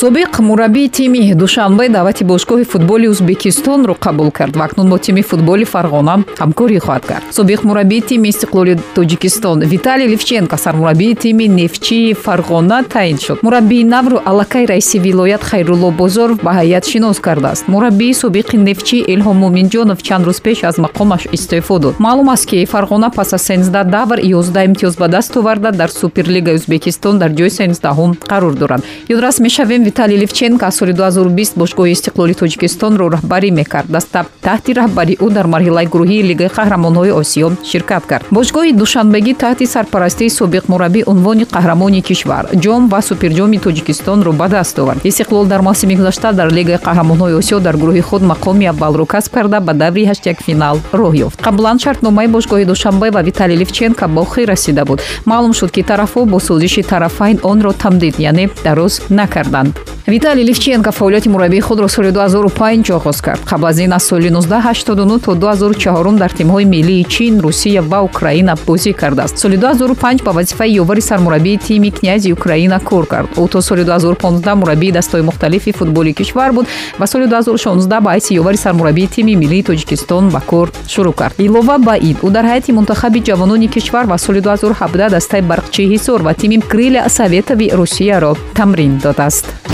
собиқ мураббии тими. Душанбе даъвати бошгоҳи футболи ӯзбекистонро қабул кард. Ва акнун бо тими футболи фарғона ҳамкорӣ хоҳад кард. Собиқ мураббии тими истиқлоли тоҷикистон. Виталий ливченко сармураббии тими нефчии фарғона таъин шуд. Мураббии навро аллакай раиси вилоят хайрулло бозоров ба ҳайат шинос кардааст. Мураббии собиқи нефчӣ илҳом муминҷонов чанд рӯз пеш аз мақомаш истеъфо дод. Маълум аст ки фарғона пас аз сенздаҳ давр ёздаҳ имтиёз ба даст оварда дар суперлигаи ӯзбекистон дар ҷои сенздаҳум қарор дорад. Ёдрас мешавем виталий ливченко аз соли 2020 бошгоҳи истиқлоли тоҷикистонро раҳбарӣ мекард. Дастаб таҳти раҳбарии ӯ дар марҳилаи гурӯҳии лигаи қаҳрамонҳои осиё ширкат кард. Бошгоҳи душанбегӣ таҳти сарпарастии собиқ мураббӣ унвони қаҳрамони кишвар ҷом ва суперҷоми тоҷикистонро ба даст овард. Истиқлол дар мавсими гузашта дар лигаи қаҳрамонҳои осиё дар гурӯҳи худ мақоми аввалро касб карда ба даври ҳаштякфинал роҳ ёфт. Қаблан шартномаи бошгоҳи душанбе ва виталий ливченко ба охир расида буд. Маълум шуд ки тарафҳо бо созиши тарафайн онро тамдид яъне дароз накарданд виталий ливченко фаъолияти мураббии худро соли 2005 оғоз кард. Қабл аз ин аз соли 1989 то 2004 дар тимҳои миллии чин русия ва украина бозӣ кардааст. Соли 2005 ба вазифаи ёвари сармураббии тими князи украина кор кард. Ӯ то соли 2015 мураббии дастаҳои мухталифи футболи кишвар буд ва соли 2016 ба ҳайси ёвари сармураббии тими миллии тоҷикистон ба кор шурӯъ кард. Илова ба ин. Ӯ дар ҳайати мунтахаби ҷавонони кишвар ва соли 2017 дастаи барқчии ҳисор ва тими крилля советови русияро тамрин додааст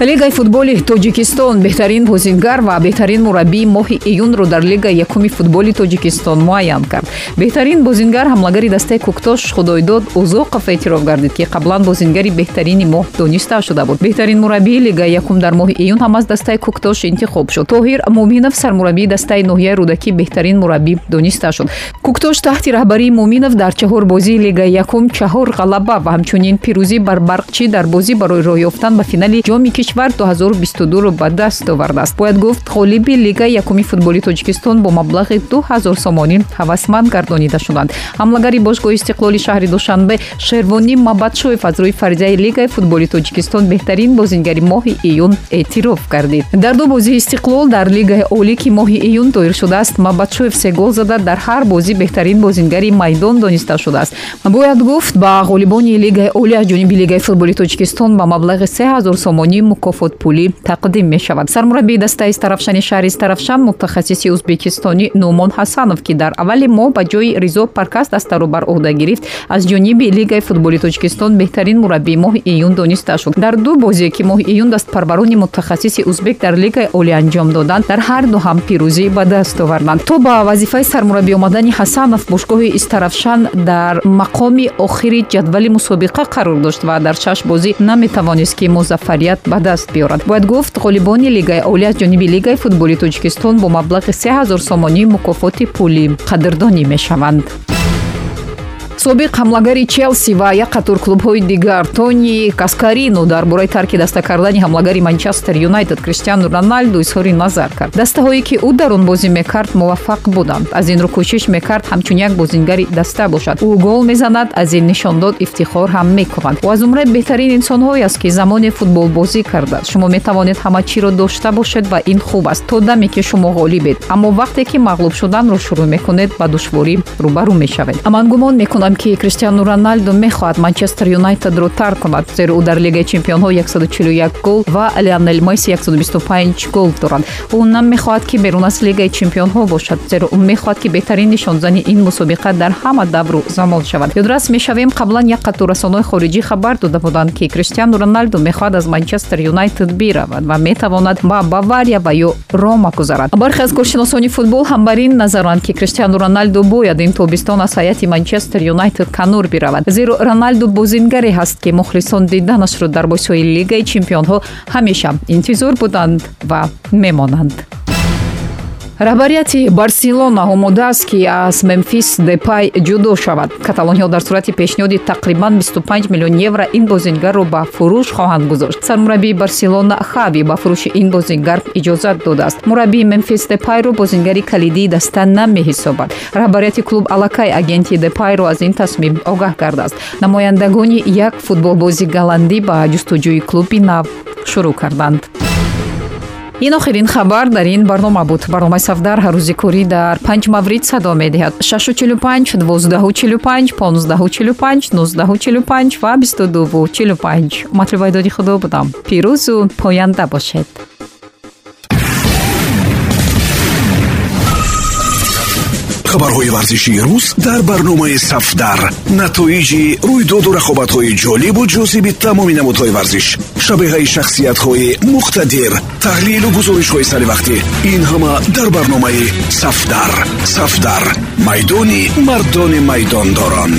лигаи футболи тоҷикистон беҳтарин бозингар ва беҳтарин мураббии моҳи июнро дар лигаи якуми футболи тоҷикистон муайян кард. Беҳтарин бозингар ҳамлагари дастаи куктош худойдод узоқов эътироф гардид ки қаблан бозингари беҳтарини моҳ дониста шуда буд. Беҳтарин мураббии лигаи якум дар моҳи июн ҳам аз дастаи куктош интихоб шуд. Тоҳир муминов сармураббии дастаи ноҳияи рӯдакӣ беҳтарин мураббӣ дониста шуд. Куктош таҳти раҳбарии муминов дар чаҳор бозии лигаи якум чаҳор ғалаба ва ҳамчунин пирӯзӣ бар барқчӣ дар бозӣ барои роҳ ёфтан ба финали ҷоми кишвар 2022ро ба даст овардааст бояд гуфт ғолиби лигаи якуми футболи тоҷикистон бо маблағи 2000 сомонӣ ҳавасманд гардонида шуданд. Ҳамлагари бошгоҳи истиқлоли шаҳри душанбе шервонӣ мабадшоев аз рӯи фаризаи лигаи футболи тоҷикистон беҳтарин бозингари моҳи июн эътироф гардид. Дар ду бозии истиқлол дар лигаи олӣ ки моҳи июн доир шудааст. Мабадшоев се гол зада дар ҳар бозӣ беҳтарин бозингари майдон дониста шудааст. Бояд гуфт ба ғолибони лигаи олӣ аз ҷониби лигаи футболи тоҷикистон ба маблағи 3000 сомонӣ мукофот пулӣ тақдим мешавад. Сармураббии дастаи истарафшани шаҳри истарафшан мутахассиси ӯзбекистонӣ нӯмон ҳасанов ки дар аввали моҳ ба ҷои ризо паркас дастаро бар уҳда гирифт аз ҷониби лигаи футболи тоҷикистон беҳтарин мураббии моҳи июн дониста шуд. Дар ду бозие ки моҳи июн дастпарварони мутахассиси ӯзбек дар лигаи олӣ анҷом доданд дар ҳар ду ҳам пирӯзӣ ба даст оварданд. То ба вазифаи сармураббӣ омадани ҳасанов бошгоҳи истарафшан дар мақоми охири ҷадвали мусобиқа қарор дошт ва дар шаш бозӣ наметавонист ки музаффарият ба даст биёрад. Бояд гуфт ғолибони лигаи олӣ аз ҷониби лигаи футболи тоҷикистон бо маблағи 3000 сомонӣ мукофоти пулӣ қадрдонӣ мешаванд собиқ ҳамлагари челси ва як қатор клубҳои дигар тони каскарино дар бораи тарки даста кардани ҳамлагари манчестер юнайтед криштиану роналду изҳори назар кард. Дастаҳое ки ӯ дар он бозӣ мекард муваффақ буданд. Аз ин рӯ кӯшиш мекард ҳамчун як бозингари даста бошад. Ӯ гол мезанад аз ин нишондод ифтихор ҳам мекунад. Ва аз умраи беҳтарин инсонҳое аст ки замоне футболбозӣ кардааст шумо метавонед ҳама чиро дошта бошед ва ин хуб аст то даме ки шумо ғолибед аммо вақте ки мағлуб шуданро шурӯъ мекунед ба душворӣ рӯбарӯ мешавед. Аман гумон мекунам мегӯям ки криштиану роналду мехоҳад манчестер юнайтедро тарк кунад. Зеро ӯ дар лигаи чемпионҳо 141 гол ва леонел месси 125 гол дорад. Ӯ намехоҳад ки берун аз лигаи чемпионҳо бошад. Зеро ӯ мехоҳад ки беҳтарин нишонзани ин мусобиқа дар ҳама давру замон шавад. Ёдрас мешавем қаблан як қатор расонаҳои хориҷӣ хабар дода буданд ки криштиану роналду мехоҳад аз манчестер юнайтед биравад ва метавонад ба бавария ва ё рома гузарад. Бархе аз коршиносони футбол ҳам бар ин назаранд ки криштиану роналду бояд ин тобистон аз ҳайати манчестер юнайтед канор биравад. Зеро роналду бозингаре ҳаст ки мухлисон диданашро дар бозиҳои лигаи чемпионҳо ҳамеша интизор буданд ва мемонанд раҳбарияти барселона омодааст ки аз мемфис депай ҷудо шавад. Каталонҳо дар сурати пешниҳоди тақрибан 25 миллион евро ин бозингарро ба фурӯш хоҳанд гузошт. Сармураббии барселона хави ба фурӯши ин бозингар иҷозат додааст. Мураббии мемфис депайро бозингари калидии даста намеҳисобад. Раҳбарияти клуб аллакай агенти депайро аз ин тасмим огаҳ кардааст намояндагони як футболбози голландӣ ба ҷустуҷӯи клуби нав шурӯъ карданд ин охирин хабар дар ин барнома буд. Барномаи сафдар рӯзи корӣ дар панҷ маврид садо медиҳад. 645 1245 1545 1945 ва 2245 матлубайдоди худо будам. Пирӯзу поянда бошед. Хабарҳои варзишии рӯз дар барномаи сафдар. Натоиҷи рӯйдоду рақобатҳои ҷолибу ҷозиби тамоми намудҳои варзиш шабеҳаи шахсиятҳои муқтадир таҳлилу гузоришҳои саривақтӣ ин ҳама дар барномаи сафдар. Сафдар. Майдони мардони майдондорон